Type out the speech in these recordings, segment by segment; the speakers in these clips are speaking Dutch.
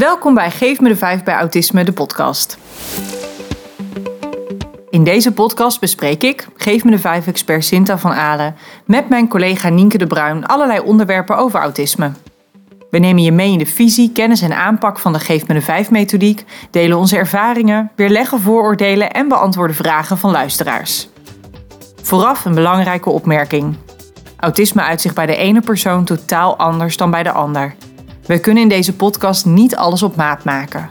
Welkom bij Geef me de 5 bij Autisme, de podcast. In deze podcast bespreek ik, Geef me de 5 expert Sinta van Alen, met mijn collega Nienke de Bruin allerlei onderwerpen over autisme. We nemen je mee in de visie, kennis en aanpak van de Geef me de 5 methodiek, delen onze ervaringen, weerleggen vooroordelen en beantwoorden vragen van luisteraars. Vooraf een belangrijke opmerking. Autisme uit zich bij de ene persoon totaal anders dan bij de ander. We kunnen in deze podcast niet alles op maat maken.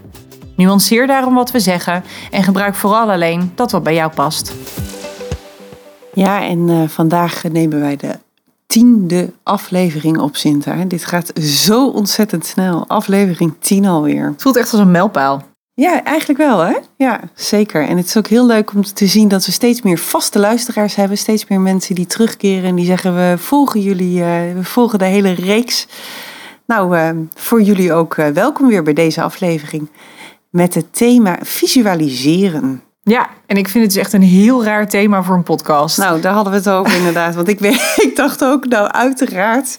Nuanceer daarom wat we zeggen en gebruik vooral alleen dat wat bij jou past. Ja, en uh, vandaag nemen wij de tiende aflevering op Sinta. Dit gaat zo ontzettend snel. Aflevering 10 alweer. Het voelt echt als een mijlpaal. Ja, eigenlijk wel hè? Ja, zeker. En het is ook heel leuk om te zien dat we steeds meer vaste luisteraars hebben. Steeds meer mensen die terugkeren en die zeggen we volgen jullie, uh, we volgen de hele reeks. Nou, uh, voor jullie ook uh, welkom weer bij deze aflevering met het thema visualiseren. Ja, en ik vind het dus echt een heel raar thema voor een podcast. Nou, daar hadden we het over inderdaad. Want ik, ik dacht ook, nou uiteraard,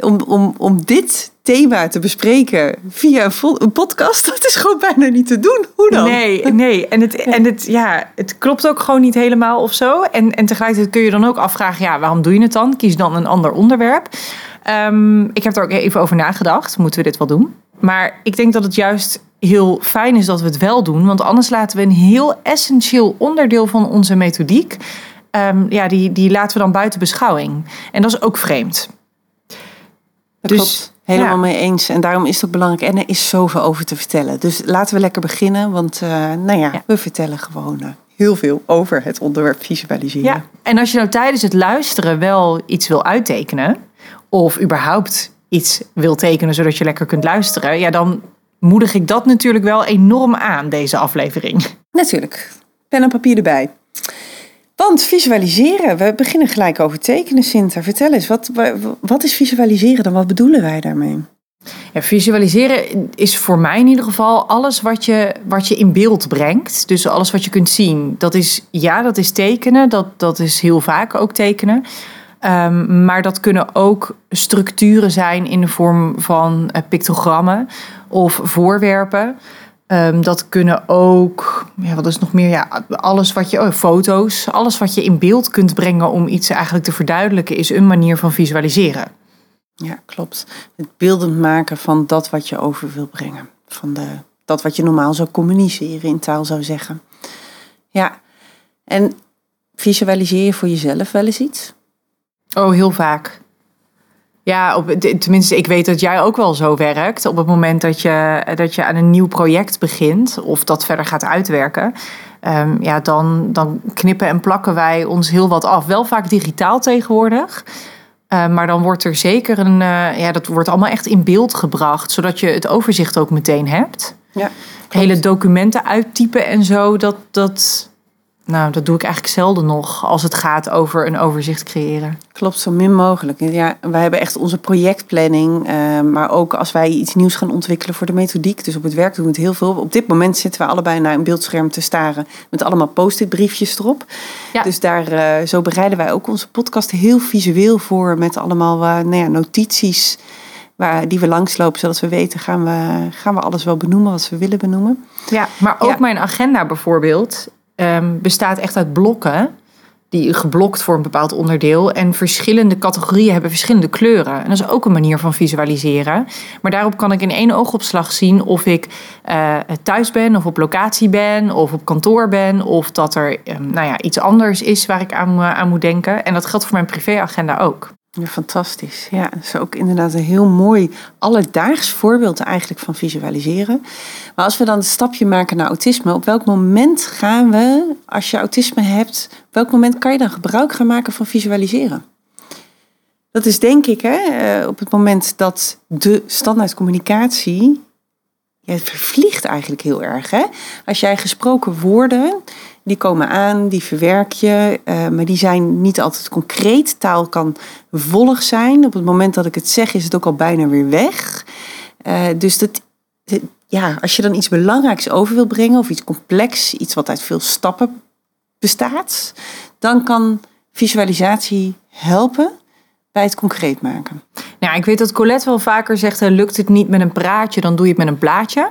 om, om, om dit thema te bespreken via een podcast, dat is gewoon bijna niet te doen. Hoe dan? Nee, nee. En het, en het, ja, het klopt ook gewoon niet helemaal of zo. En, en tegelijkertijd kun je dan ook afvragen, ja, waarom doe je het dan? Kies dan een ander onderwerp. Um, ik heb er ook even over nagedacht. Moeten we dit wel doen? Maar ik denk dat het juist heel fijn is dat we het wel doen. Want anders laten we een heel essentieel onderdeel van onze methodiek. Um, ja, die, die laten we dan buiten beschouwing. En dat is ook vreemd. Dat dus, klopt. Helemaal ja. mee eens. En daarom is het ook belangrijk. En er is zoveel over te vertellen. Dus laten we lekker beginnen. Want uh, nou ja, ja, we vertellen gewoon uh, heel veel over het onderwerp visualiseren. Ja. En als je nou tijdens het luisteren wel iets wil uittekenen. Of überhaupt iets wil tekenen zodat je lekker kunt luisteren. Ja, dan moedig ik dat natuurlijk wel enorm aan, deze aflevering. Natuurlijk. Pen en papier erbij. Want visualiseren, we beginnen gelijk over tekenen, Sinter. Vertel eens, wat, wat is visualiseren dan? Wat bedoelen wij daarmee? Ja, visualiseren is voor mij in ieder geval alles wat je, wat je in beeld brengt. Dus alles wat je kunt zien. Dat is, ja, dat is tekenen. Dat, dat is heel vaak ook tekenen. Um, maar dat kunnen ook structuren zijn in de vorm van uh, pictogrammen of voorwerpen. Um, dat kunnen ook, ja, wat is nog meer? Ja, alles wat je, oh, foto's, alles wat je in beeld kunt brengen om iets eigenlijk te verduidelijken, is een manier van visualiseren. Ja, klopt. Het beeldend maken van dat wat je over wil brengen. Van de, dat wat je normaal zou communiceren in taal zou zeggen. Ja, en visualiseer je voor jezelf wel eens iets? Oh, heel vaak. Ja, op, tenminste, ik weet dat jij ook wel zo werkt. Op het moment dat je, dat je aan een nieuw project begint of dat verder gaat uitwerken, um, ja, dan, dan knippen en plakken wij ons heel wat af. Wel vaak digitaal tegenwoordig. Uh, maar dan wordt er zeker een, uh, ja, dat wordt allemaal echt in beeld gebracht, zodat je het overzicht ook meteen hebt. Ja, Hele documenten uittypen en zo, dat, dat, nou, dat doe ik eigenlijk zelden nog als het gaat over een overzicht creëren. Klopt, zo min mogelijk. Ja, wij hebben echt onze projectplanning, uh, maar ook als wij iets nieuws gaan ontwikkelen voor de methodiek. Dus op het werk doen we het heel veel. Op dit moment zitten we allebei naar een beeldscherm te staren met allemaal post-it briefjes erop. Ja. Dus daar, uh, zo bereiden wij ook onze podcast heel visueel voor met allemaal uh, nou ja, notities waar, die we langslopen, zodat we weten, gaan we, gaan we alles wel benoemen wat we willen benoemen. Ja, maar ook ja. mijn agenda bijvoorbeeld um, bestaat echt uit blokken. Die geblokt voor een bepaald onderdeel. En verschillende categorieën hebben verschillende kleuren. En dat is ook een manier van visualiseren. Maar daarop kan ik in één oogopslag zien of ik uh, thuis ben, of op locatie ben, of op kantoor ben. Of dat er um, nou ja, iets anders is waar ik aan, uh, aan moet denken. En dat geldt voor mijn privéagenda ook. Ja, fantastisch. Ja, dat is ook inderdaad een heel mooi alledaags voorbeeld eigenlijk van visualiseren. Maar als we dan het stapje maken naar autisme, op welk moment gaan we, als je autisme hebt, op welk moment kan je dan gebruik gaan maken van visualiseren? Dat is denk ik hè, eh, op het moment dat de standaardcommunicatie het vervliegt eigenlijk heel erg. Hè? Als jij gesproken woorden die komen aan, die verwerk je, uh, maar die zijn niet altijd concreet. Taal kan volg zijn. Op het moment dat ik het zeg, is het ook al bijna weer weg. Uh, dus dat, ja, als je dan iets belangrijks over wil brengen, of iets complex, iets wat uit veel stappen bestaat, dan kan visualisatie helpen bij het concreet maken. Nou, ik weet dat Colette wel vaker zegt: eh, lukt het niet met een praatje, dan doe je het met een plaatje.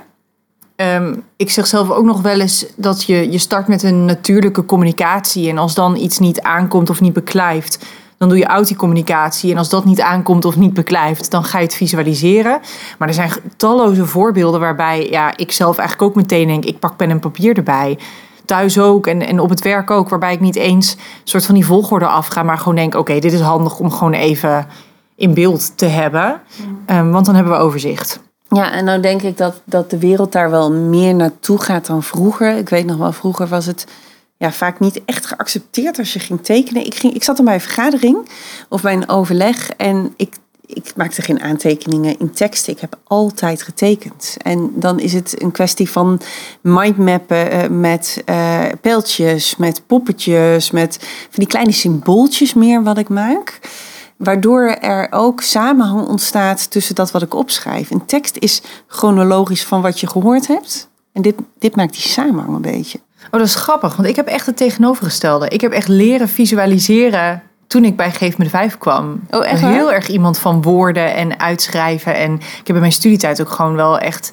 Ehm, ik zeg zelf ook nog wel eens dat je, je start met een natuurlijke communicatie. En als dan iets niet aankomt of niet beklijft, dan doe je auticommunicatie. En als dat niet aankomt of niet beklijft, dan ga je het visualiseren. Maar er zijn talloze voorbeelden waarbij ja, ik zelf eigenlijk ook meteen denk: ik pak pen en papier erbij. Thuis ook en, en op het werk ook, waarbij ik niet eens een soort van die volgorde afga, maar gewoon denk: oké, dit is handig om gewoon even in beeld te hebben. Um, want dan hebben we overzicht. Ja, en nou denk ik dat, dat de wereld daar wel meer naartoe gaat dan vroeger. Ik weet nog wel, vroeger was het ja, vaak niet echt geaccepteerd als je ging tekenen. Ik, ging, ik zat in bij een vergadering of bij een overleg en ik, ik maakte geen aantekeningen in tekst. Ik heb altijd getekend. En dan is het een kwestie van mindmappen uh, met uh, pijltjes, met poppetjes, met van die kleine symbooltjes meer wat ik maak. Waardoor er ook samenhang ontstaat tussen dat wat ik opschrijf. Een tekst is chronologisch van wat je gehoord hebt. En dit, dit maakt die samenhang een beetje. Oh, dat is grappig, want ik heb echt het tegenovergestelde. Ik heb echt leren visualiseren toen ik bij Geef me de Vijf kwam. Oh, echt Heel erg iemand van woorden en uitschrijven. En ik heb in mijn studietijd ook gewoon wel echt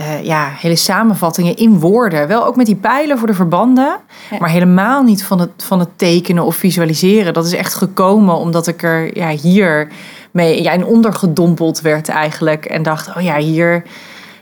uh, ja, hele samenvattingen in woorden. Wel ook met die pijlen voor de verbanden. Maar helemaal niet van het, van het tekenen of visualiseren. Dat is echt gekomen omdat ik er ja, hier mee ja, in ondergedompeld werd eigenlijk. En dacht, oh ja, hier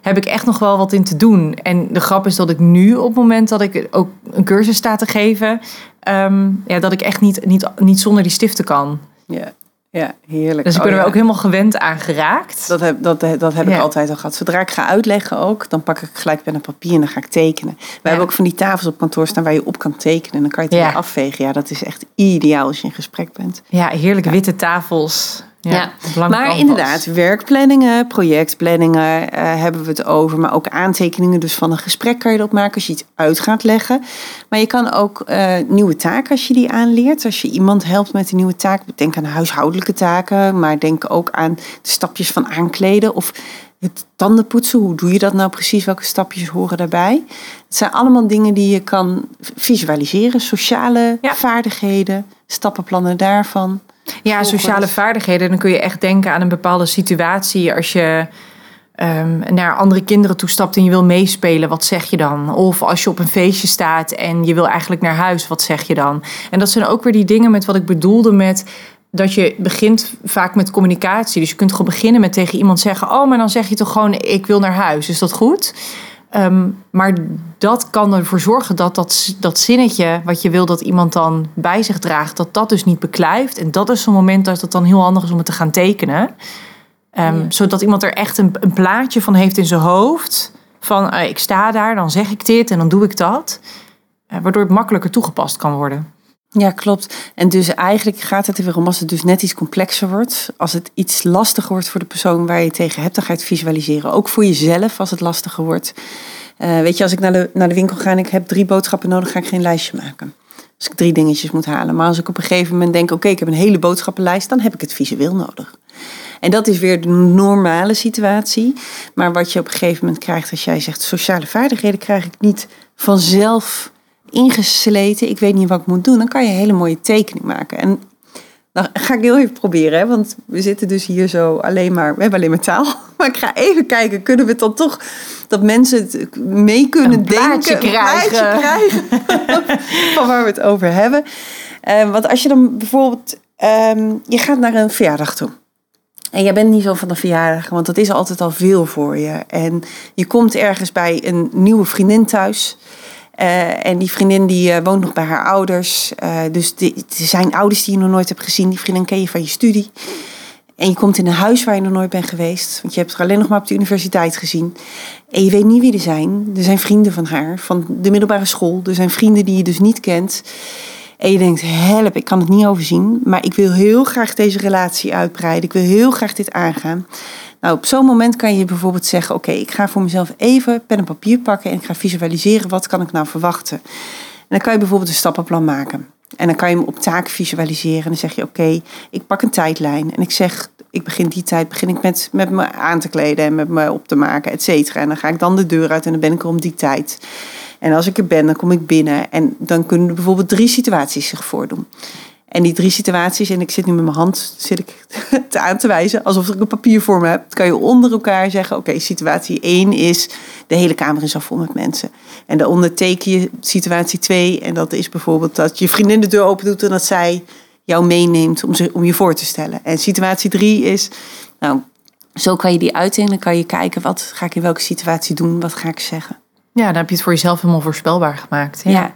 heb ik echt nog wel wat in te doen. En de grap is dat ik nu op het moment dat ik ook een cursus sta te geven... Um, ja, dat ik echt niet, niet, niet zonder die stiften kan. Ja. Ja, heerlijk. Dus ik ben oh, er ook helemaal gewend aan geraakt. Dat heb, dat, dat heb ik altijd al gehad. Zodra ik ga uitleggen ook, dan pak ik gelijk pen en papier en dan ga ik tekenen. We hebben ook van die tafels op kantoor staan waar je op kan tekenen. En dan kan je het weer afvegen. Ja, dat is echt ideaal als je in gesprek bent. Ja, heerlijk witte tafels. Ja, maar inderdaad, werkplanningen, projectplanningen uh, hebben we het over. Maar ook aantekeningen dus van een gesprek kan je erop maken als je iets uit gaat leggen. Maar je kan ook uh, nieuwe taken als je die aanleert. Als je iemand helpt met een nieuwe taak. Denk aan huishoudelijke taken. Maar denk ook aan de stapjes van aankleden. Of het tandenpoetsen. Hoe doe je dat nou precies? Welke stapjes horen daarbij? Het zijn allemaal dingen die je kan visualiseren. Sociale vaardigheden, stappenplannen daarvan. Ja, sociale vaardigheden. Dan kun je echt denken aan een bepaalde situatie. Als je um, naar andere kinderen toestapt en je wil meespelen, wat zeg je dan? Of als je op een feestje staat en je wil eigenlijk naar huis, wat zeg je dan? En dat zijn ook weer die dingen met wat ik bedoelde met dat je begint vaak met communicatie. Dus je kunt gewoon beginnen met tegen iemand zeggen: Oh, maar dan zeg je toch gewoon: Ik wil naar huis. Is dat goed? Um, maar dat kan ervoor zorgen dat, dat dat zinnetje wat je wil dat iemand dan bij zich draagt, dat dat dus niet beklijft. En dat is zo'n moment dat het dan heel handig is om het te gaan tekenen. Um, Zodat iemand er echt een, een, plaatje van heeft in zijn hoofd. Van uh, ik sta daar, dan zeg ik dit en dan doe ik dat. Uh, waardoor het makkelijker toegepast kan worden. Ja, klopt. En dus eigenlijk gaat het er weer om als het dus net iets complexer wordt. Als het iets lastiger wordt voor de persoon waar je tegen hebt, dan ga je het visualiseren. Ook voor jezelf als het lastiger wordt. Uh, weet je, als ik naar de, naar de winkel ga en ik heb drie boodschappen nodig, ga ik geen lijstje maken. Als ik drie dingetjes moet halen. Maar als ik op een gegeven moment denk, oké, ik heb een hele boodschappenlijst, dan heb ik het visueel nodig. En dat is weer de normale situatie. Maar wat je op een gegeven moment krijgt als jij zegt sociale vaardigheden, krijg ik niet vanzelf ingesleten. Ik weet niet wat ik moet doen. Dan kan je een hele mooie tekening maken. En dan ga ik heel even proberen, hè, want we zitten dus hier zo alleen maar, we hebben alleen maar taal. Maar ik ga even kijken, kunnen we het dan toch, dat mensen het mee kunnen een denken. Krijgen. Een krijgen. van waar we het over hebben. Uh, want als je dan bijvoorbeeld, um, je gaat naar een verjaardag toe. En jij bent niet zo van de verjaardag, want dat is altijd al veel voor je. En je komt ergens bij een nieuwe vriendin thuis. Uh, en die vriendin die uh, woont nog bij haar ouders. Uh, dus er zijn ouders die je nog nooit hebt gezien. Die vriendin ken je van je studie. En je komt in een huis waar je nog nooit bent geweest. Want je hebt er alleen nog maar op de universiteit gezien. En je weet niet wie er zijn. Er zijn vrienden van haar, van de middelbare school. Er zijn vrienden die je dus niet kent. En je denkt, help, ik kan het niet overzien. Maar ik wil heel graag deze relatie uitbreiden. Ik wil heel graag dit aangaan. Nou, op zo'n moment kan je bijvoorbeeld zeggen: Oké, ik ga voor mezelf even pen en papier pakken en ik ga visualiseren wat kan ik nou verwachten. En dan kan je bijvoorbeeld een stappenplan maken. En dan kan je hem op taken visualiseren. En dan zeg je: Oké, ik pak een tijdlijn. En ik zeg: Ik begin die tijd begin ik met, met me aan te kleden en met me op te maken, et cetera. En dan ga ik dan de deur uit en dan ben ik er om die tijd. En als ik er ben, dan kom ik binnen. En dan kunnen bijvoorbeeld drie situaties zich voordoen. En die drie situaties, en ik zit nu met mijn hand zit ik te aan te wijzen, alsof ik een papier voor me heb. Dan kan je onder elkaar zeggen, oké, situatie 1 is, de hele kamer is al vol met mensen. En daaronder teken je situatie 2, en dat is bijvoorbeeld dat je vriendin de deur open doet en dat zij jou meeneemt om, ze, om je voor te stellen. En situatie 3 is, nou, zo kan je die uitdelen. Dan kan je kijken, wat ga ik in welke situatie doen, wat ga ik zeggen. Ja, dan heb je het voor jezelf helemaal voorspelbaar gemaakt. ja.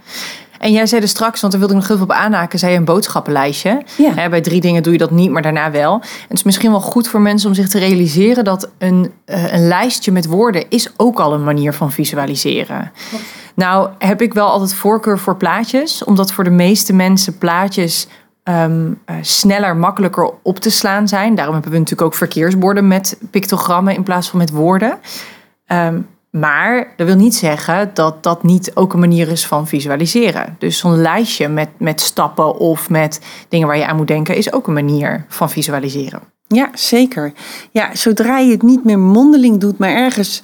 En jij zei er straks, want daar wilde ik nog even op aanhaken, zei je een boodschappenlijstje. Ja. bij drie dingen doe je dat niet, maar daarna wel. En het is misschien wel goed voor mensen om zich te realiseren dat een, uh, een lijstje met woorden is ook al een manier van visualiseren. Nou heb ik wel altijd voorkeur voor plaatjes, omdat voor de meeste mensen plaatjes um, uh, sneller, makkelijker op te slaan zijn. Daarom hebben we natuurlijk ook verkeersborden met pictogrammen in plaats van met woorden. Um, maar dat wil niet zeggen dat dat niet ook een manier is van visualiseren. Dus zo'n lijstje met, met stappen of met dingen waar je aan moet denken, is ook een manier van visualiseren. Ja, zeker. Ja, zodra je het niet meer mondeling doet, maar ergens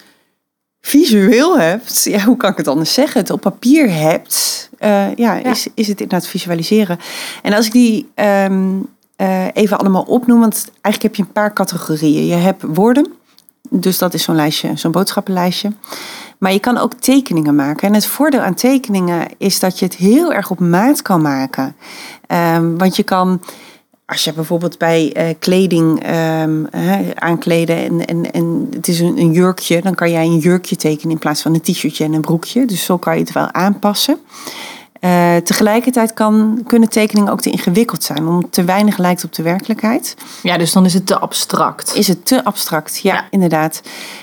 visueel hebt, ja, hoe kan ik het anders zeggen? Het op papier hebt, uh, ja, Is, is het inderdaad visualiseren. En als ik die um, uh, even allemaal opnoem, want eigenlijk heb je een paar categorieën. Je hebt woorden. Dus dat is zo'n lijstje, zo'n boodschappenlijstje. Maar je kan ook tekeningen maken. En het voordeel aan tekeningen is dat je het heel erg op maat kan maken. Um, want je kan, als je bijvoorbeeld bij uh, kleding um, aankleden en, en, en het is een, een, jurkje, dan kan jij een jurkje tekenen in plaats van een t-shirtje en een broekje. Dus zo kan je het wel aanpassen. Uh, tegelijkertijd kan, kunnen tekeningen ook te ingewikkeld zijn, omdat het te weinig lijkt op de werkelijkheid. Ja, dus dan is het te abstract. Is het te abstract, ja, inderdaad.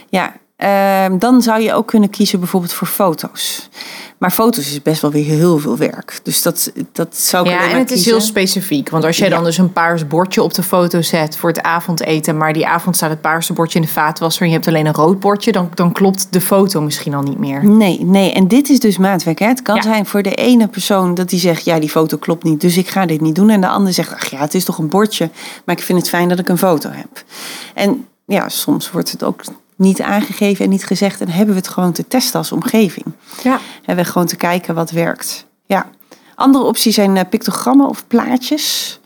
Ja, uh, dan zou je ook kunnen kiezen bijvoorbeeld voor foto's. Maar foto's is best wel weer heel veel werk. Dus dat, dat zou ik Ja, en het is heel specifiek. Want als jij dan dus een paars bordje op de foto zet voor het avondeten... maar die avond staat het paarse bordje in de vaatwasser... en je hebt alleen een rood bordje... dan, dan klopt de foto misschien al niet meer. Nee, nee. En dit is dus maatwerk. Hè? Het kan zijn voor de ene persoon dat die zegt... ja, die foto klopt niet, dus ik ga dit niet doen. En de ander zegt, ach ja, het is toch een bordje... maar ik vind het fijn dat ik een foto heb. En ja, soms wordt het ook niet aangegeven en niet gezegd. En hebben we het gewoon te testen als omgeving. Ja. Hebben we gewoon te kijken wat werkt. Ja. Andere opties zijn eh, pictogrammen of plaatjes.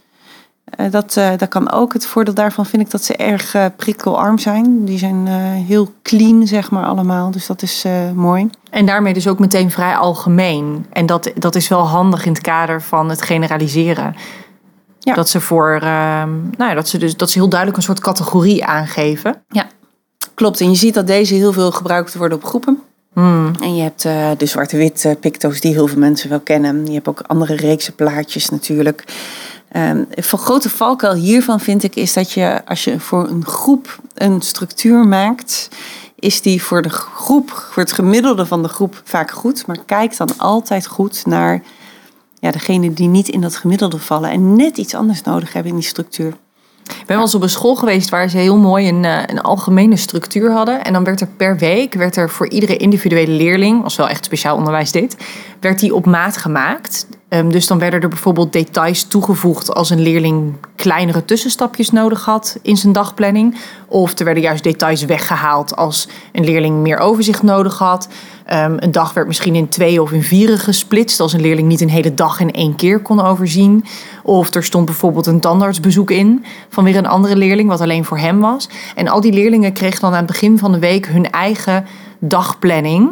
Uh, dat, uh, dat kan ook. Het voordeel daarvan vind ik dat ze erg uh, prikkelarm zijn. Die zijn heel clean, zeg maar, allemaal. Dus dat is mooi. En daarmee dus ook meteen vrij algemeen. En dat, dat is wel handig in het kader van het generaliseren. Ja. Dat ze voor, ehm, nou ja, dat ze dus dat ze heel duidelijk een soort categorie aangeven. Ja. Klopt, en je ziet dat deze heel veel gebruikt worden op groepen. Hmm. En je hebt uh, de zwarte-wit uh, picto's die heel veel mensen wel kennen. Je hebt ook andere reekse plaatjes natuurlijk. Um, van grote valkuil hiervan vind ik is dat je als je voor een groep een structuur maakt, is die voor de groep, voor het gemiddelde van de groep vaak goed. Maar kijk dan altijd goed naar ja, degene die niet in dat gemiddelde vallen en net iets anders nodig hebben in die structuur. Ik ben wel eens op een school geweest waar ze heel mooi een, eh, een algemene structuur hadden. En dan werd er per week, werd er voor iedere individuele leerling, als wel echt speciaal onderwijs dit, werd die op maat gemaakt. Um, dus dan werden er bijvoorbeeld details toegevoegd als een leerling kleinere tussenstapjes nodig had in zijn dagplanning. Of er werden juist details weggehaald als een leerling meer overzicht nodig had. Um, een dag werd misschien in twee of in vieren gesplitst als een leerling niet een hele dag in één keer kon overzien. Of er stond bijvoorbeeld een tandartsbezoek in van weer een andere leerling, wat alleen voor hem was. En al die leerlingen kregen dan aan het begin van de week hun eigen dagplanning.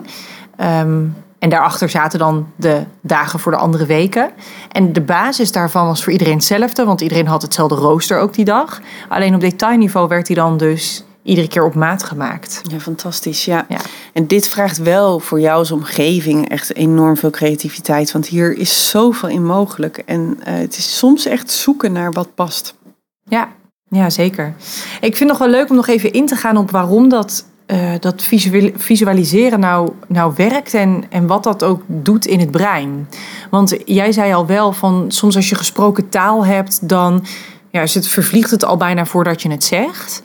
Um, en daarachter zaten dan de dagen voor de andere weken. En de basis daarvan was voor iedereen hetzelfde, want iedereen had hetzelfde rooster ook die dag. Alleen op detailniveau werd hij dan dus iedere keer op maat gemaakt. Ja, fantastisch. Ja. ja. En dit vraagt wel voor jou als omgeving echt enorm veel creativiteit. Want hier is zoveel in mogelijk. En uh, het is soms echt zoeken naar wat past. Ja, ja, zeker. Ik vind het nog wel leuk om nog even in te gaan op waarom dat uh, dat visualiseren nou, nou werkt en, en wat dat ook doet in het brein. Want jij zei al wel van soms als je gesproken taal hebt, dan ja, is het, vervliegt het al bijna voordat je het zegt.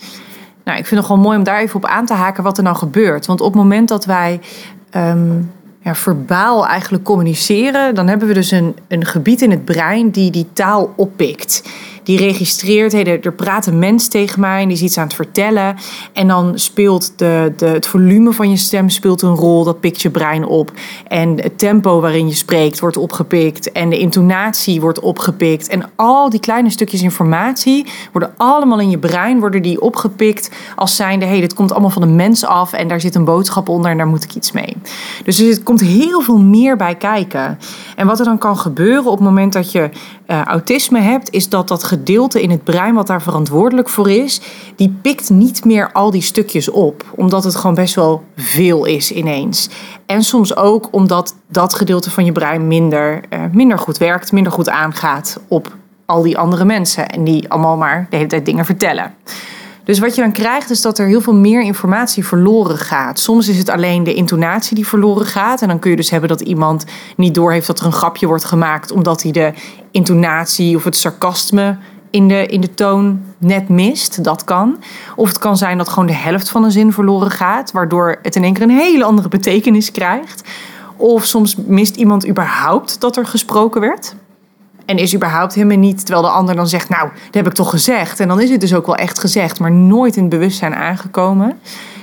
Nou, ik vind het gewoon mooi om daar even op aan te haken wat er nou gebeurt. Want op het moment dat wij um, ja, verbaal eigenlijk communiceren, dan hebben we dus een, een gebied in het brein die die taal oppikt. Die registreert, hey, er, praat een mens tegen mij en die is iets aan het vertellen. En dan speelt de, de, het volume van je stem speelt een rol, dat pikt je brein op. En het tempo waarin je spreekt wordt opgepikt en de intonatie wordt opgepikt. En al die kleine stukjes informatie worden allemaal in je brein, worden die opgepikt als zijnde, hey, dit komt allemaal van een mens af en daar zit een boodschap onder en daar moet ik iets mee. Dus er komt heel veel meer bij kijken. En wat er dan kan gebeuren op het moment dat je uh, autisme hebt, is dat dat gedeelte in het brein wat daar verantwoordelijk voor is, die pikt niet meer al die stukjes op, omdat het gewoon best wel veel is ineens. En soms ook omdat dat gedeelte van je brein minder, uh, minder goed werkt, minder goed aangaat op al die andere mensen en die allemaal maar de hele tijd dingen vertellen. Dus wat je dan krijgt is dat er heel veel meer informatie verloren gaat. Soms is het alleen de intonatie die verloren gaat. En dan kun je dus hebben dat iemand niet doorheeft dat er een grapje wordt gemaakt omdat hij de intonatie of het sarcasme in de, in de toon net mist. Dat kan. Of het kan zijn dat gewoon de helft van een zin verloren gaat, waardoor het in één keer een hele andere betekenis krijgt. Of soms mist iemand überhaupt dat er gesproken werd. En is überhaupt helemaal niet, terwijl de ander dan zegt, nou, dat heb ik toch gezegd. En dan is het dus ook wel echt gezegd, maar nooit in het bewustzijn aangekomen.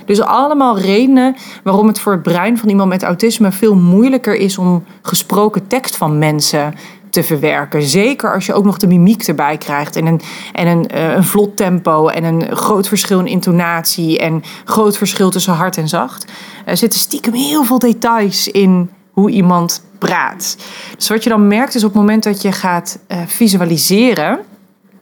Dus allemaal redenen waarom het voor het brein van iemand met autisme veel moeilijker is om gesproken tekst van mensen te verwerken. Zeker als je ook nog de mimiek erbij krijgt. En een, en een, uh, een vlot tempo en een groot verschil in intonatie. En groot verschil tussen hard en zacht. Er zitten stiekem heel veel details in hoe iemand praat. Dus wat je dan merkt is op het moment dat je gaat uh, visualiseren,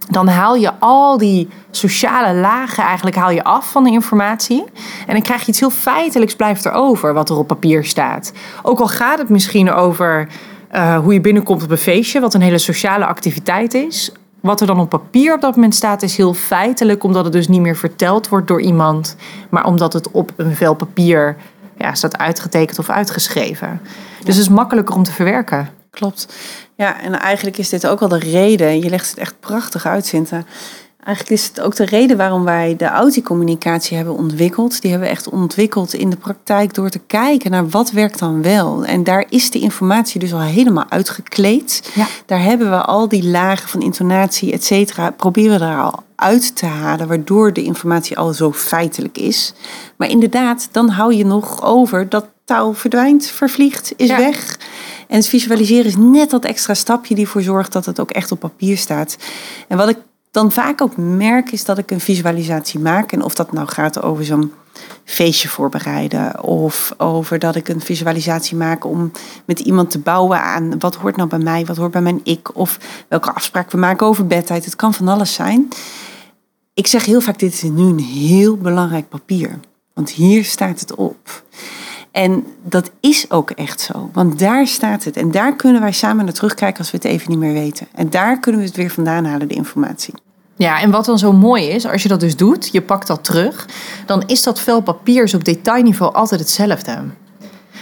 dan haal je al die sociale lagen eigenlijk haal je af van de informatie. En dan krijg je iets heel feitelijks blijft er over wat er op papier staat. Ook al gaat het misschien over uh, hoe je binnenkomt op een feestje, wat een hele sociale activiteit is. Wat er dan op papier op dat moment staat, is heel feitelijk, omdat het dus niet meer verteld wordt door iemand, maar omdat het op een vel papier ja, staat uitgetekend of uitgeschreven. Dus het is makkelijker om te verwerken. Klopt. Ja, en eigenlijk is dit ook wel de reden. Je legt het echt prachtig uit, Sinta. Eigenlijk is het ook de reden waarom wij de autiecommunicatie hebben ontwikkeld. Die hebben we echt ontwikkeld in de praktijk door te kijken naar wat werkt dan wel. En daar is de informatie dus al helemaal uitgekleed. Ja. Daar hebben we al die lagen van intonatie, et cetera, proberen we daar al uit te halen, waardoor de informatie al zo feitelijk is. Maar inderdaad, dan hou je nog over dat taal verdwijnt, vervliegt, is weg. En het visualiseren is net dat extra stapje die ervoor zorgt dat het ook echt op papier staat. En wat ik dan vaak ook merk is dat ik een visualisatie maak. En of dat nou gaat over zo'n feestje voorbereiden. Of over dat ik een visualisatie maak om met iemand te bouwen aan wat hoort nou bij mij, wat hoort bij mijn ik. Of welke afspraak we maken over bedtijd. Het kan van alles zijn. Ik zeg heel vaak, dit is nu een heel belangrijk papier. Want hier staat het op. En dat is ook echt zo, want daar staat het. En daar kunnen wij samen naar terugkijken als we het even niet meer weten. En daar kunnen we het weer vandaan halen, de informatie. Ja, en wat dan zo mooi is, als je dat dus doet, je pakt dat terug, dan is dat vel papier op detailniveau altijd hetzelfde.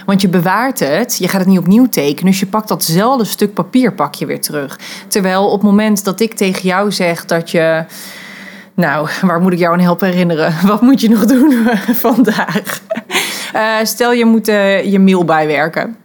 Want je bewaart het, je gaat het niet opnieuw tekenen, dus je pakt datzelfde stuk papier pak je weer terug. Terwijl op het moment dat ik tegen jou zeg dat je nou, waar moet ik jou aan helpen herinneren? Wat moet je nog doen vandaag? Uh, stel je moet uh, je mail bijwerken.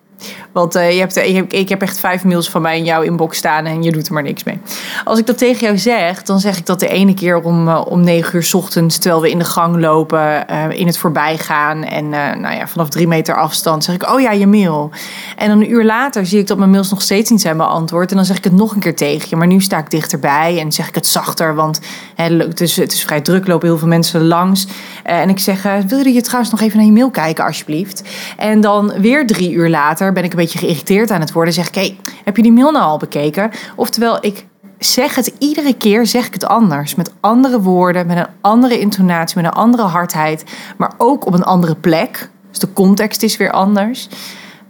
Want uh, je hebt, ik heb echt vijf mails van mij in jouw inbox staan en je doet er maar niks mee. Als ik dat tegen jou zeg, dan zeg ik dat de ene keer om, uh, om negen uur ochtends, terwijl we in de gang lopen, in het voorbijgaan en nou ja, vanaf drie meter afstand, zeg ik, oh ja, je mail. En dan een uur later zie ik dat mijn mails nog steeds niet zijn beantwoord en dan zeg ik het nog een keer tegen je. Maar nu sta ik dichterbij en zeg ik het zachter, want hè, het, is, het is vrij druk, lopen heel veel mensen langs. en ik zeg, wil je trouwens nog even naar je mail kijken, alsjeblieft? En dan weer drie uur later ben ik beetje geïrriteerd aan het worden, zeg ik: hey, heb je die mail nou al bekeken? Oftewel, ik zeg het iedere keer, zeg ik het anders. Met andere woorden, met een andere intonatie, met een andere hardheid, maar ook op een andere plek. Dus de context is weer anders.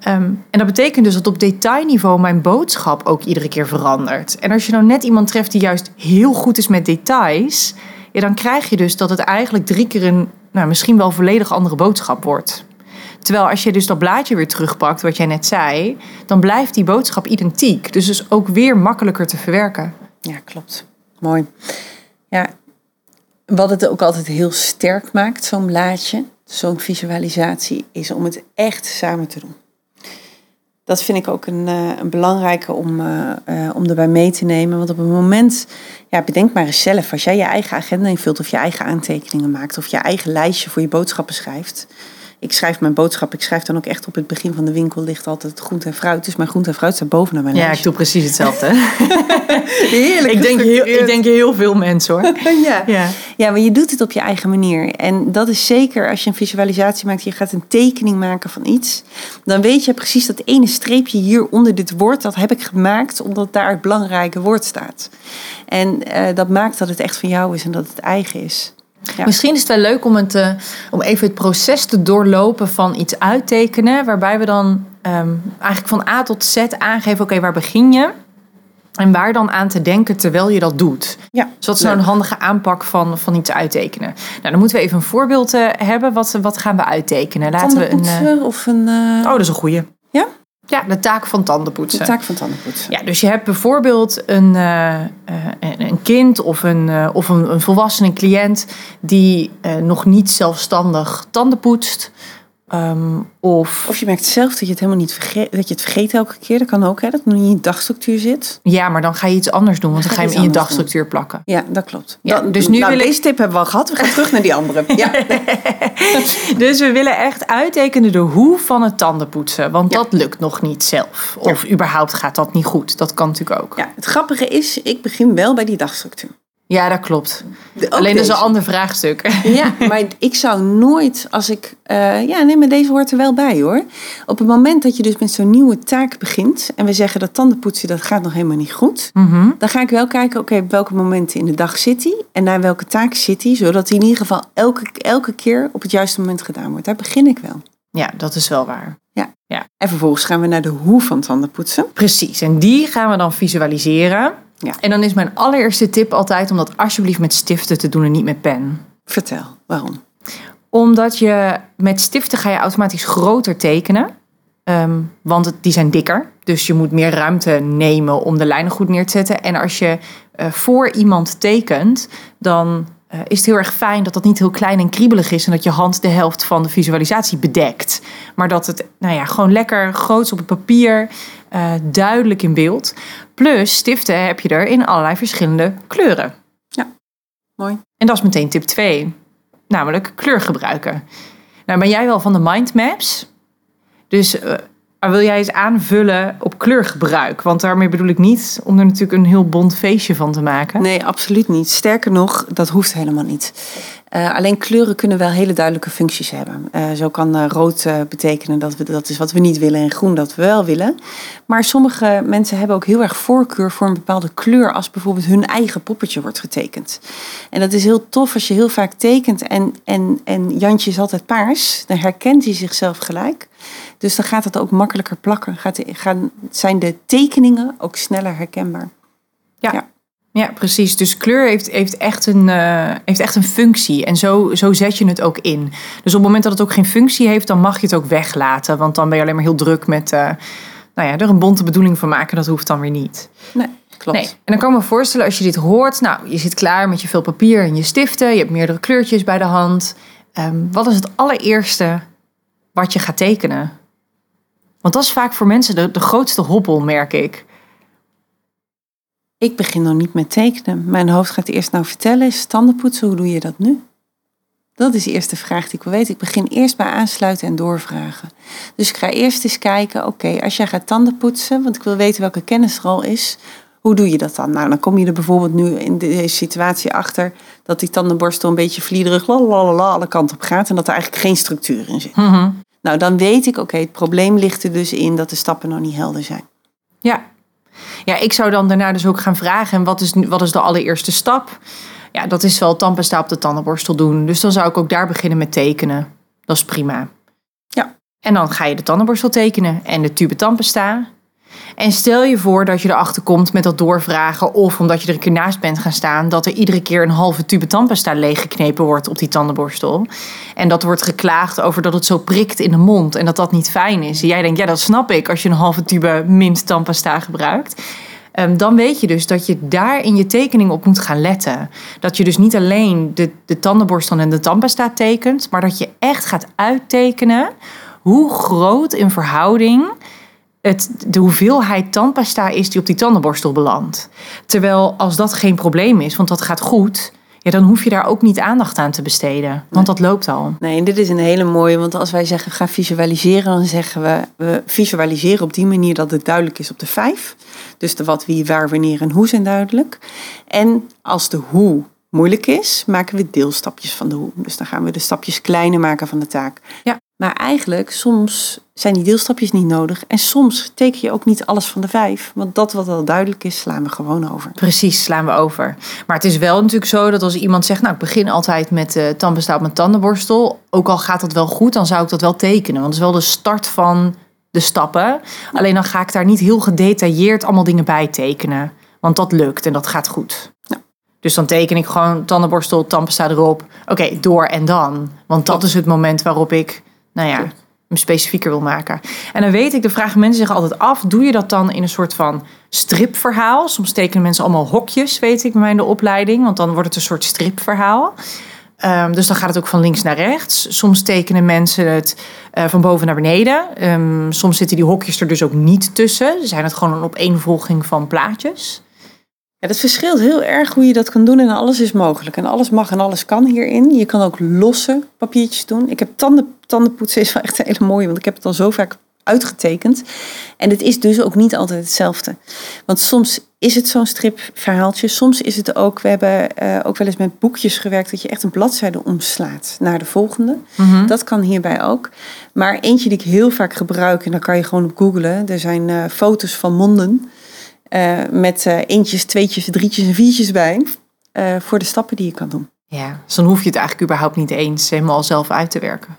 Um, en dat betekent dus dat op detailniveau mijn boodschap ook iedere keer verandert. En als je nou net iemand treft die juist heel goed is met details, ja, dan krijg je dus dat het eigenlijk drie keer een nou, misschien wel volledig andere boodschap wordt. Terwijl als je dus dat blaadje weer terugpakt, wat jij net zei, dan blijft die boodschap identiek. Dus is ook weer makkelijker te verwerken. Ja, klopt. Mooi. Ja, wat het ook altijd heel sterk maakt, zo'n blaadje, zo'n visualisatie, is om het echt samen te doen. Dat vind ik ook een, uh, een belangrijke om, uh, uh, om erbij mee te nemen. Want op het moment, ja, bedenk maar eens zelf, als jij je eigen agenda invult of je eigen aantekeningen maakt of je eigen lijstje voor je boodschappen schrijft ik schrijf mijn boodschap, ik schrijf dan ook echt op het begin van de winkel ligt altijd groente en fruit. Dus mijn groente en fruit staat bovenaan mijn lijstje. Ja, ik doe precies hetzelfde. Heerlijk. Ik denk, heel, ik denk heel veel mensen hoor. ja. Ja. ja, maar je doet het op je eigen manier. En dat is zeker als je een visualisatie maakt, je gaat een tekening maken van iets. Dan weet je precies dat ene streepje hier onder dit woord, dat heb ik gemaakt omdat daar het belangrijke woord staat. En uh, dat maakt dat het echt van jou is en dat het eigen is. Misschien is het wel leuk om, het, uh, om even het proces te doorlopen van iets uittekenen. Waarbij we dan um, eigenlijk van A tot Z aangeven: oké, waar begin je? En waar dan aan te denken terwijl je dat doet. Ja, dus dat is een handige aanpak van, van iets uittekenen. Nou, dan moeten we even een voorbeeld uh, hebben. Wat, wat gaan we uittekenen? Laten we een. Uh, of een Oh, dat is een goeie. Ja? Ja, de taak van tandenpoetsen. De taak van tandenpoetsen. Ja, dus je hebt bijvoorbeeld een, uh, een kind of, een, uh, of een, een volwassene cliënt die nog niet zelfstandig tanden poetst. Um, of, of je merkt zelf dat je het helemaal niet vergeet, dat je het vergeet elke keer. Dat kan ook, hè, dat het in je dagstructuur zit. Ja, maar dan ga je iets anders doen, want dan, ga je hem in je dagstructuur plakken. Ja, dat klopt. Ja, dus nu nou, wil deze tip hebben we al gehad. We gaan terug naar die andere. Ja. dus we willen echt uittekenen de hoe van het tandenpoetsen. Want dat lukt nog niet zelf. Of überhaupt gaat dat niet goed. Dat kan natuurlijk ook. Ja, het grappige is, ik begin wel bij die dagstructuur. Ja, dat klopt. Alleen dat is een ander vraagstuk. Ja, maar ik zou nooit, als ik... Uh, ja, nee, maar deze hoort er wel bij hoor. Op het moment dat je dus met zo'n nieuwe taak begint... en we zeggen dat tandenpoetsen, dat gaat nog helemaal niet goed... Mm dan ga ik wel kijken, oké, op welke momenten in de dag zit hij... en naar welke taak zit hij... zodat hij in ieder geval elke, elke keer op het juiste moment gedaan wordt. Daar begin ik wel. Ja, dat is wel waar. Ja. ja. En vervolgens gaan we naar de hoe van tandenpoetsen. Precies, en die gaan we dan visualiseren... Ja. En dan is mijn allereerste tip altijd om dat alsjeblieft met stiften te doen en niet met pen. Vertel, waarom? Omdat je met stiften ga je automatisch groter tekenen. Um, want die zijn dikker. Dus je moet meer ruimte nemen om de lijnen goed neer te zetten. En als je uh, voor iemand tekent, dan uh, is het heel erg fijn dat dat niet heel klein en kriebelig is. En dat je hand de helft van de visualisatie bedekt. Maar dat het nou ja, gewoon lekker groots op het papier, uh, duidelijk in beeld. Plus stiften heb je er in allerlei verschillende kleuren. Ja, mooi. En dat is meteen tip 2. Namelijk kleur gebruiken. Nou ben jij wel van de mindmaps. Dus uh, wil jij eens aanvullen op kleurgebruik? Want daarmee bedoel ik niet om er natuurlijk een heel bont feestje van te maken. Nee, absoluut niet. Sterker nog, dat hoeft helemaal niet. Uh, alleen kleuren kunnen wel hele duidelijke functies hebben. Uh, zo kan uh, rood betekenen dat we, dat is wat we niet willen en groen dat we wel willen. Maar sommige mensen hebben ook heel erg voorkeur voor een bepaalde kleur als bijvoorbeeld hun eigen poppetje wordt getekend. En dat is heel tof als je heel vaak tekent en, en, en Jantje is altijd paars. Dan herkent hij zichzelf gelijk. Dus dan gaat het ook makkelijker plakken. Gaat, gaan, zijn de tekeningen ook sneller herkenbaar. ja. ja. Ja, precies. Dus kleur heeft, heeft, echt, een, uh, heeft echt een functie. En zo, zo zet je het ook in. Dus op het moment dat het ook geen functie heeft, dan mag je het ook weglaten. Want dan ben je alleen maar heel druk met uh, nou ja, er een bonte bedoeling van maken. Dat hoeft dan weer niet. Nee, klopt. Nee. En dan kan ik me voorstellen als je dit hoort. Nou, je zit klaar met je veel papier en je stiften. Je hebt meerdere kleurtjes bij de hand. Um, wat is het allereerste wat je gaat tekenen? Want dat is vaak voor mensen de, de grootste hobbel, merk ik. Ik begin nog niet met tekenen. Mijn hoofd gaat eerst nou vertellen, is tandenpoetsen, hoe doe je dat nu? Dat is de eerste vraag die ik wil weten. Ik begin eerst bij aansluiten en doorvragen. Dus ik ga eerst eens kijken, oké, als jij gaat tandenpoetsen, want ik wil weten welke kennis er al is, hoe doe je dat dan? Nou, dan kom je er bijvoorbeeld nu in deze situatie achter dat die tandenborstel een beetje vliederig lalalala, alle kanten op gaat en dat er eigenlijk geen structuur in zit. Mhm. Nou, dan weet ik, oké, het probleem ligt er dus in dat de stappen nog niet helder zijn. Ja, ja, ik zou dan daarna dus ook gaan vragen: wat is, wat is de allereerste stap? Ja, dat is wel tandpasta op de tandenborstel doen. Dus dan zou ik ook daar beginnen met tekenen. Dat is prima. Ja. En dan ga je de tandenborstel tekenen en de tube tandpasta. En stel je voor dat je erachter komt met dat doorvragen, of omdat je er een keer naast bent gaan staan, dat er iedere keer een halve tube tandpasta leeggeknepen wordt op die tandenborstel. En dat wordt geklaagd over dat het zo prikt in de mond en dat dat niet fijn is. En jij denkt, ja, dat snap ik als je een halve tube mint tandpasta gebruikt. Um, dan weet je dus dat je daar in je tekening op moet gaan letten. Dat je dus niet alleen de, de tandenborstel en de tandpasta tekent, maar dat je echt gaat uittekenen hoe groot in verhouding het, de hoeveelheid tandpasta is die op die tandenborstel belandt. Terwijl als dat geen probleem is, want dat gaat goed, ja, dan hoef je daar ook niet aandacht aan te besteden. Want dat loopt al. Nee, en dit is een hele mooie, want als wij zeggen ga visualiseren, dan zeggen we we visualiseren op die manier dat het duidelijk is op de vijf. Dus de wat, wie, waar, wanneer en hoe zijn duidelijk. En als de hoe moeilijk is, maken we deelstapjes van de hoe. Dus dan gaan we de stapjes kleiner maken van de taak. Ja. Maar eigenlijk, soms zijn die deelstapjes niet nodig. En soms teken je ook niet alles van de vijf. Want dat wat al duidelijk is, slaan we gewoon over. Precies, slaan we over. Maar het is wel natuurlijk zo dat als iemand zegt... nou, ik begin altijd met uh, tandpasta op mijn tandenborstel... ook al gaat dat wel goed, dan zou ik dat wel tekenen. Want het is wel de start van de stappen. Alleen dan ga ik daar niet heel gedetailleerd allemaal dingen bij tekenen. Want dat lukt en dat gaat goed. Ja. Dus dan teken ik gewoon tandenborstel, tandpasta erop. Oké, door en dan. Want dat is het moment waarop ik, nou ja, hem specifieker wil maken. En dan weet ik, de vragen mensen zich altijd af: doe je dat dan in een soort van stripverhaal? Soms tekenen mensen allemaal hokjes, weet ik, bij mij in de opleiding, want dan wordt het een soort stripverhaal. Um, dus dan gaat het ook van links naar rechts. Soms tekenen mensen het uh, van boven naar beneden. Um, soms zitten die hokjes er dus ook niet tussen. Zijn het gewoon een opeenvolging van plaatjes? Ja, dat verschilt heel erg hoe je dat kan doen en alles is mogelijk. En alles mag en alles kan hierin. Je kan ook losse papiertjes doen. Ik heb tanden, tandenpoetsen is wel echt een hele mooie, want ik heb het al zo vaak uitgetekend. En het is dus ook niet altijd hetzelfde. Want soms is het zo'n stripverhaaltje. Soms is het ook, we hebben uh, ook wel eens met boekjes gewerkt, dat je echt een bladzijde omslaat naar de volgende. Mhm. Hm? Dat kan hierbij ook. Maar eentje die ik heel vaak gebruik, en dan kan je gewoon op googlen. Er zijn uh, foto's van monden uh, met eentjes, tweetjes, drietjes en viertjes bij. voor de stappen die je kan doen. Ja, dus dan hoef je het eigenlijk überhaupt niet eens helemaal zelf uit te werken.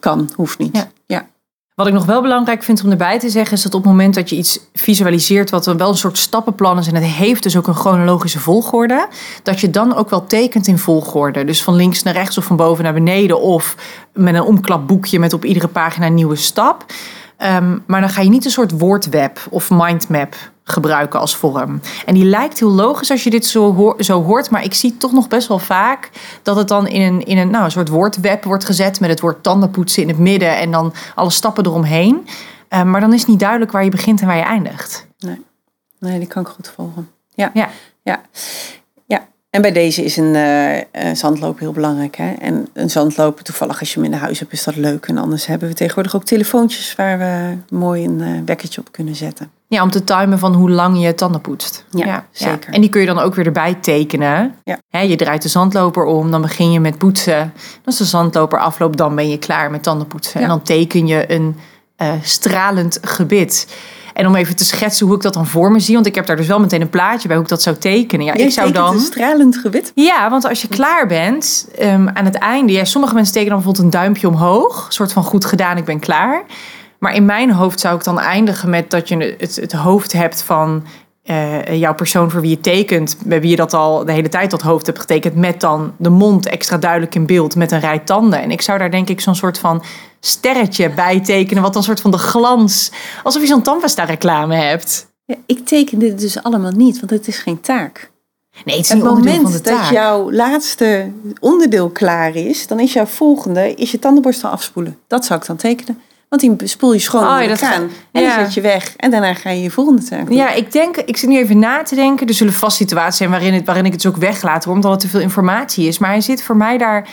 Kan, hoeft niet. Ja. ja. Wat ik nog wel belangrijk vind om erbij te zeggen, is dat op het moment dat je iets visualiseert, wat wel een soort stappenplan is en het heeft dus ook een chronologische volgorde, dat je dan ook wel tekent in volgorde. Dus van links naar rechts of van boven naar beneden of met een omklapboekje met op iedere pagina een nieuwe stap. Um, maar dan ga je niet een soort woordweb of mindmap gebruiken als vorm. En die lijkt heel logisch als je dit zo, hoor, zo hoort, maar ik zie toch nog best wel vaak dat het dan in een, in een, nou, een soort woordweb wordt gezet met het woord tandenpoetsen in het midden en dan alle stappen eromheen. Uh, maar dan is niet duidelijk waar je begint en waar je eindigt. Nee, nee die kan ik goed volgen. Ja, Ja. ja. En bij deze is een uh, zandloop heel belangrijk. Hè? En een zandlopen, toevallig als je hem in de huis hebt, is dat leuk. En anders hebben we tegenwoordig ook telefoontjes waar we mooi een uh, wekkertje op kunnen zetten. Ja, om te timen van hoe lang je tanden poetst. Ja, zeker. En die kun je dan ook weer erbij tekenen. Ja. He, je draait de zandloper om, dan begin je met poetsen. Als de zandloper afloopt, dan ben je klaar met tandenpoetsen. En dan teken je een uh, stralend gebit. En om even te schetsen hoe ik dat dan voor me zie. Want ik heb daar dus wel meteen een plaatje bij hoe ik dat zou tekenen. Ja, Jij ik zou dan. een stralend gebit. Ja, want als je klaar bent um, aan het einde. Ja, sommige mensen tekenen dan bijvoorbeeld een duimpje omhoog. Een soort van goed gedaan, ik ben klaar. Maar in mijn hoofd zou ik dan eindigen met dat je het, het hoofd hebt van uh, jouw persoon voor wie je tekent. Bij wie je dat al de hele tijd dat hoofd hebt getekend. Met dan de mond extra duidelijk in beeld met een rij tanden. En ik zou daar denk ik zo'n soort van sterretje bij tekenen. Wat dan soort van de glans. Alsof je zo'n tandpasta reclame hebt. Ja, ik teken dit dus allemaal niet, want het is geen taak. Nee, het is Het moment van de dat jouw laatste onderdeel klaar is, dan is jouw volgende is je tandenborstel afspoelen. Dat zou ik dan tekenen. Want die spoel je schoon Oh, ja, dat gaat- En ja. dan zet je weg. En daarna ga je je volgende taak doen. Ja, ik denk, ik zit nu even na te denken. Er zullen vast situaties zijn waarin, het, waarin ik het dus ook weglaat, hoor, omdat het te veel informatie is. Maar hij zit voor mij daar,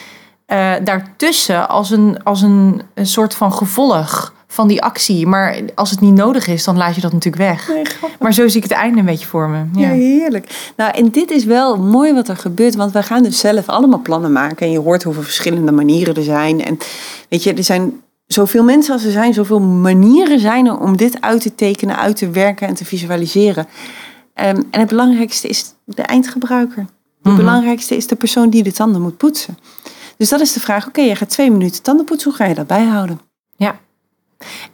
eh, daartussen als, een, als een, een soort van gevolg van die actie. Maar als het niet nodig is, dan laat je dat natuurlijk weg. Nee. Maar zo zie ik het einde een beetje voor me. Ja, Ja. heerlijk. Nou, en dit is wel mooi wat er gebeurt, want wij gaan dus zelf allemaal plannen maken. En je hoort hoeveel verschillende manieren er zijn. En weet je, er zijn zoveel mensen als er zijn, zoveel manieren zijn er om dit uit te tekenen, uit te werken en te visualiseren. Ehm, en het belangrijkste is de eindgebruiker. Het Mhm. belangrijkste is de persoon die de tanden moet poetsen. Dus dat is de vraag, oké, je gaat twee minuten tanden poetsen, hoe ga je dat bijhouden? Ja.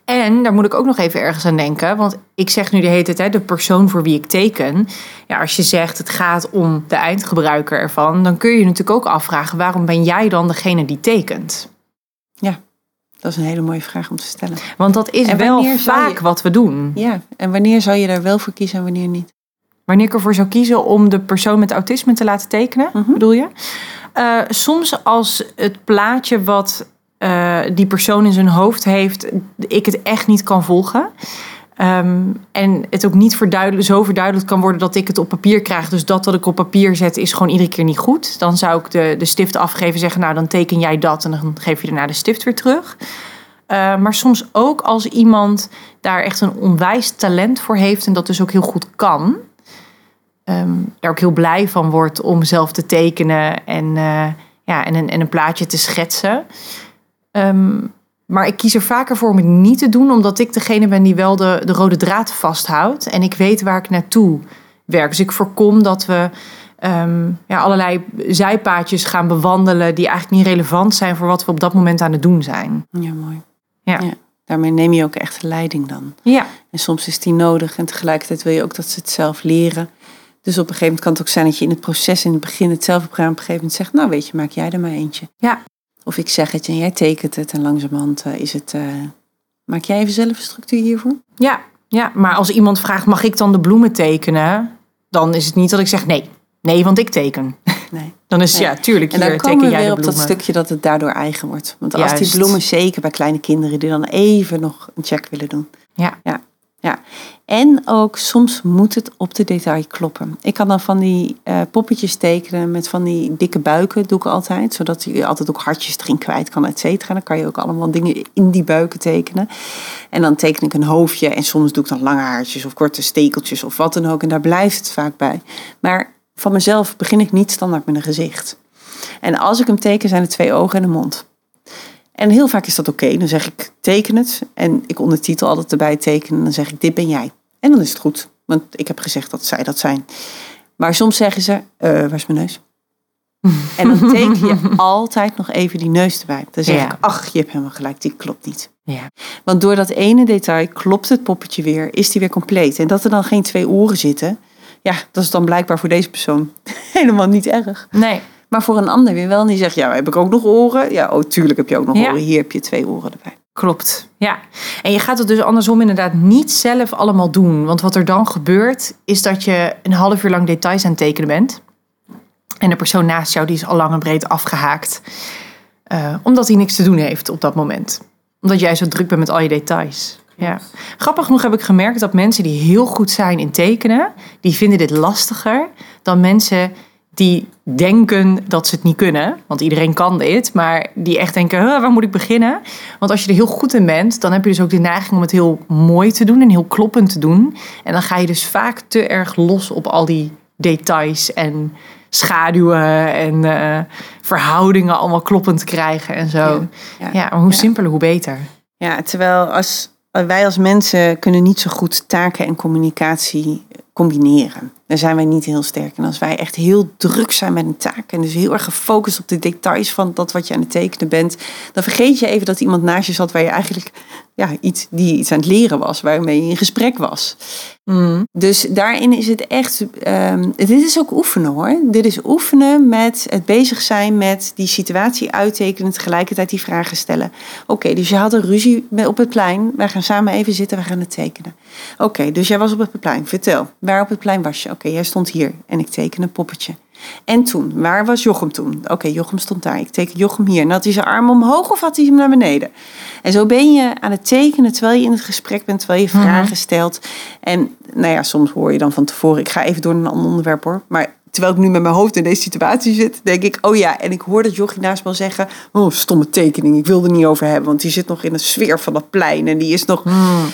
En daar moet ik ook nog even ergens aan denken. Want ik zeg nu de hele tijd, de persoon voor wie ik teken. Ja, als je zegt het gaat om de eindgebruiker ervan, dan kun je je natuurlijk ook afvragen: waarom ben jij dan degene die tekent? Dat is een hele mooie vraag om te stellen. Want dat is wel vaak je- wat we doen. Ja, en wanneer zou je daar wel voor kiezen en wanneer niet? Wanneer ik ervoor zou kiezen om de persoon met autisme te laten tekenen, Mhm. bedoel je? Eh, soms als het plaatje wat eh, die persoon in zijn hoofd heeft, ik het echt niet kan volgen. Ehm, en het ook niet verduidelijk, zo verduidelijkt kan worden dat ik het op papier krijg. Dus dat wat ik op papier zet is gewoon iedere keer niet goed. Dan zou ik de, de stift afgeven zeggen, nou dan teken jij dat en dan geef je daarna de stift weer terug. Uh, maar soms ook als iemand daar echt een onwijs talent voor heeft en dat dus ook heel goed kan. Um, daar ook heel blij van wordt om zelf te tekenen en, uh, ja, en, een, en een plaatje te schetsen. Um, maar ik kies er vaker voor om het niet te doen, omdat ik degene ben die wel de, de rode draad vasthoudt. En ik weet waar ik naartoe werk. Dus ik voorkom dat we um, ja, allerlei zijpaadjes gaan bewandelen die eigenlijk niet relevant zijn voor wat we op dat moment aan het doen zijn. Ja, mooi. Ja. ja. Daarmee neem je ook echt de leiding dan. Ja. En soms is die nodig en tegelijkertijd wil je ook dat ze het zelf leren. Dus op een gegeven moment kan het ook zijn dat je in het proces in het begin het zelf op een gegeven moment zegt, nou weet je, maak jij er maar eentje. Ja. Of ik zeg het en jij tekent het en langzamerhand uh, is het... Uh, maak jij even zelf een structuur hiervoor? Ja, ja, maar als iemand vraagt, mag ik dan de bloemen tekenen? Dan is het niet dat ik zeg nee. Nee, want ik teken. Nee. Dan is het, ja, tuurlijk, En dan komen we weer op dat stukje dat het daardoor eigen wordt. Want als die bloemen, zeker bij kleine kinderen, die dan even nog een check willen doen. Ja. ja. Ja, en ook soms moet het op de detail kloppen. Ik kan dan van die uh, poppetjes tekenen met van die dikke buiken, doe ik altijd. Zodat je altijd ook hartjes erin kwijt kan, et cetera. Dan kan je ook allemaal dingen in die buiken tekenen. En dan teken ik een hoofdje en soms doe ik dan lange haartjes of korte stekeltjes of wat dan ook. En daar blijft het vaak bij. Maar van mezelf begin ik niet standaard met een gezicht. En als ik hem teken zijn er twee ogen en een mond. En heel vaak is dat oké. Dan zeg ik teken het en ik ondertitel altijd erbij tekenen. Dan zeg ik dit ben jij. En dan is het goed. Want ik heb gezegd dat zij dat zijn. Maar soms zeggen ze, uh, waar is mijn neus? en dan teken je altijd nog even die neus erbij. Dan zeg ik, ach, je hebt helemaal gelijk, die klopt niet. Ja. Want door dat ene detail klopt het poppetje weer, is die weer compleet. En dat er dan geen twee oren zitten, ja, dat is dan blijkbaar voor deze persoon helemaal niet erg. Nee. Maar voor een ander weer wel. En die zegt, ja, heb ik ook nog oren? Ja, oh, tuurlijk heb je ook nog oren. Hier heb je twee oren erbij. Klopt, ja. En je gaat het dus andersom inderdaad niet zelf allemaal doen. Want wat er dan gebeurt, is dat je een half uur lang details aan het tekenen bent. En de persoon naast jou die is al lang en breed afgehaakt. Uh, omdat hij niks te doen heeft op dat moment. Omdat jij zo druk bent met al je details. Ja. Grappig genoeg heb ik gemerkt dat mensen die heel goed zijn in tekenen, die vinden dit lastiger dan mensen die denken dat ze het niet kunnen. Want iedereen kan dit. Maar die echt denken, waar moet ik beginnen? Want als je er heel goed in bent, dan heb je dus ook de neiging om het heel mooi te doen en heel kloppend te doen. En dan ga je dus vaak te erg los op al die details en schaduwen en uh, verhoudingen allemaal kloppend krijgen en zo. Ja, ja. maar hoe simpeler, hoe beter. Ja, terwijl als, wij als mensen kunnen niet zo goed taken en communicatie combineren. Daar zijn wij niet heel sterk. En als wij echt heel druk zijn met een taak en dus heel erg gefocust op de details van dat wat je aan het tekenen bent, dan vergeet je even dat iemand naast je zat waar je eigenlijk ja, iets, die iets aan het leren was, waarmee je in gesprek was. Mm. Dus daarin is het echt, um, dit is ook oefenen hoor. Dit is oefenen met het bezig zijn met die situatie uittekenen, tegelijkertijd die vragen stellen. Oké, dus je had een ruzie op het plein. Wij gaan samen even zitten, we gaan het tekenen. Oké, dus jij was op het plein. Vertel, waar op het plein was je? Oké, jij stond hier en ik teken een poppetje. En toen, waar was Jochem toen? Oké, Jochem stond daar. Ik teken Jochem hier. En had hij zijn arm omhoog of had hij hem naar beneden? En zo ben je aan het tekenen terwijl je in het gesprek bent, terwijl je mhm. vragen stelt. En nou ja, soms hoor je dan van tevoren, ik ga even door naar een ander onderwerp hoor. Maar terwijl ik nu met mijn hoofd in deze situatie zit, denk ik, oh ja, en ik hoor dat Jochie naast me zeggen, oh, stomme tekening, ik wil er niet over hebben, want die zit nog in de sfeer van dat plein en die is nog... Mhm.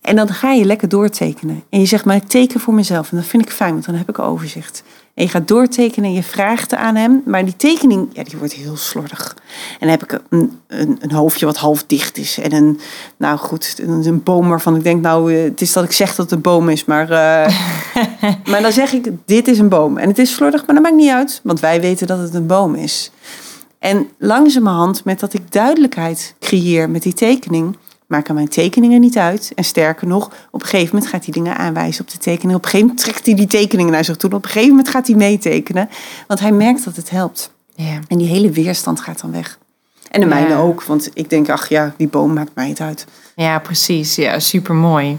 En dan ga je lekker doortekenen. En je zegt, maar ik teken voor mezelf. En dat vind ik fijn, want dan heb ik overzicht. En je gaat doortekenen en je vraagt aan hem. Maar die tekening, ja, die wordt heel slordig. En dan heb ik een, een, een hoofdje wat half dicht is. En een, nou goed, een, een, boom waarvan ik denk, nou, eh, het is dat ik zeg dat het een boom is. Maar, uh, maar dan zeg ik, dit is een boom. En het is slordig, maar dat maakt niet uit. Want wij weten dat het een boom is. En langzamerhand, met dat ik duidelijkheid creëer met die tekening maken mijn tekeningen niet uit. En sterker nog, op een gegeven moment gaat hij dingen aanwijzen op de tekening. Op een gegeven moment trekt hij die tekeningen naar zich toe. Op een gegeven moment gaat hij meetekenen. Want hij merkt dat het helpt. Ja. En die hele weerstand gaat dan weg. En de mijne ook, want ik denk, ach ja, die boom maakt mij het uit. Ja, precies. Ja, super mooi.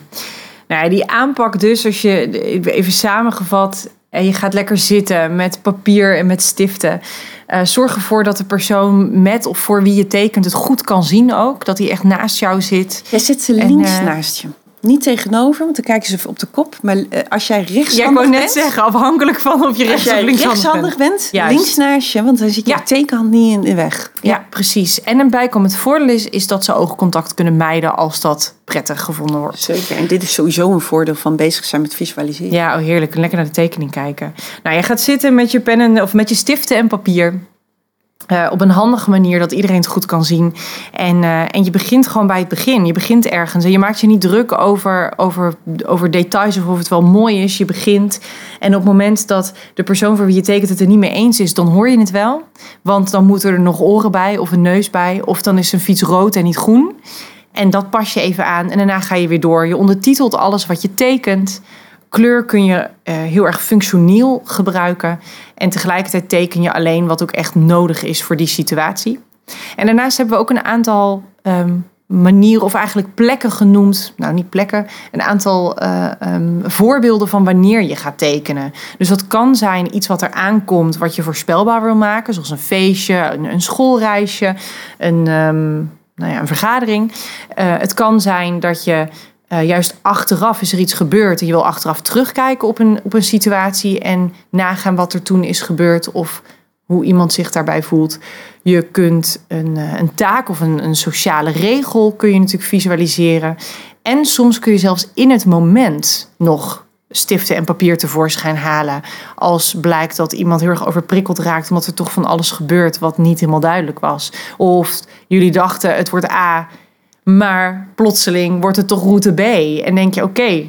Nou, die aanpak dus, als je even samengevat, en je gaat lekker zitten met papier en met stiften. Uh, zorg ervoor dat de persoon met of voor wie je tekent het goed kan zien ook. Dat hij echt naast jou zit. Jij zit ze links uh, naast je. Niet tegenover, want dan kijken ze op de kop. Maar eh, als jij rechtshandig Ja, ik wou net bent, zeggen, afhankelijk van of je rechts of linkshandig rechtshandig bent. bent, Juist. links naast je, want dan zit je Ja. tekenhand niet in de weg. Ja, precies. En een bijkomend voordeel is, is dat ze oogcontact kunnen mijden als dat prettig gevonden wordt. Zeker. En dit is sowieso een voordeel van bezig zijn met visualiseren. Ja, oh heerlijk. Lekker naar de tekening kijken. Nou, je gaat zitten met je pen en, of met je stiften en papier. Eh, op een handige manier dat iedereen het goed kan zien. En, eh, en je begint gewoon bij het begin. Je begint ergens. En je maakt je niet druk over, over, over details of of het wel mooi is. Je begint. En op het moment dat de persoon voor wie je tekent het er niet mee eens is, dan hoor je het wel. Want dan moeten er nog oren bij of een neus bij. Of dan is een fiets rood en niet groen. En dat pas je even aan. En daarna ga je weer door. Je ondertitelt alles wat je tekent. Kleur kun je eh, heel erg functioneel gebruiken. En tegelijkertijd teken je alleen wat ook echt nodig is voor die situatie. En daarnaast hebben we ook een aantal ehm, manieren, of eigenlijk plekken genoemd. Nou, niet plekken. Een aantal eh, ehm, voorbeelden van wanneer je gaat tekenen. Dus dat kan zijn iets wat er aankomt, wat je voorspelbaar wil maken. Zoals een feestje, een, een schoolreisje, een, ehm, nou ja, een vergadering. Eh, het kan zijn dat je eh, juist achteraf is er iets gebeurd en je wil achteraf terugkijken op een, op een situatie en nagaan wat er toen is gebeurd of hoe iemand zich daarbij voelt. Je kunt een, eh, een taak of een, een sociale regel kun je natuurlijk visualiseren. En soms kun je zelfs in het moment nog stiften en papier tevoorschijn halen. Als blijkt dat iemand heel erg overprikkeld raakt omdat er toch van alles gebeurt wat niet helemaal duidelijk was. Of jullie dachten het wordt A, maar plotseling wordt het toch route B. En denk je, oké,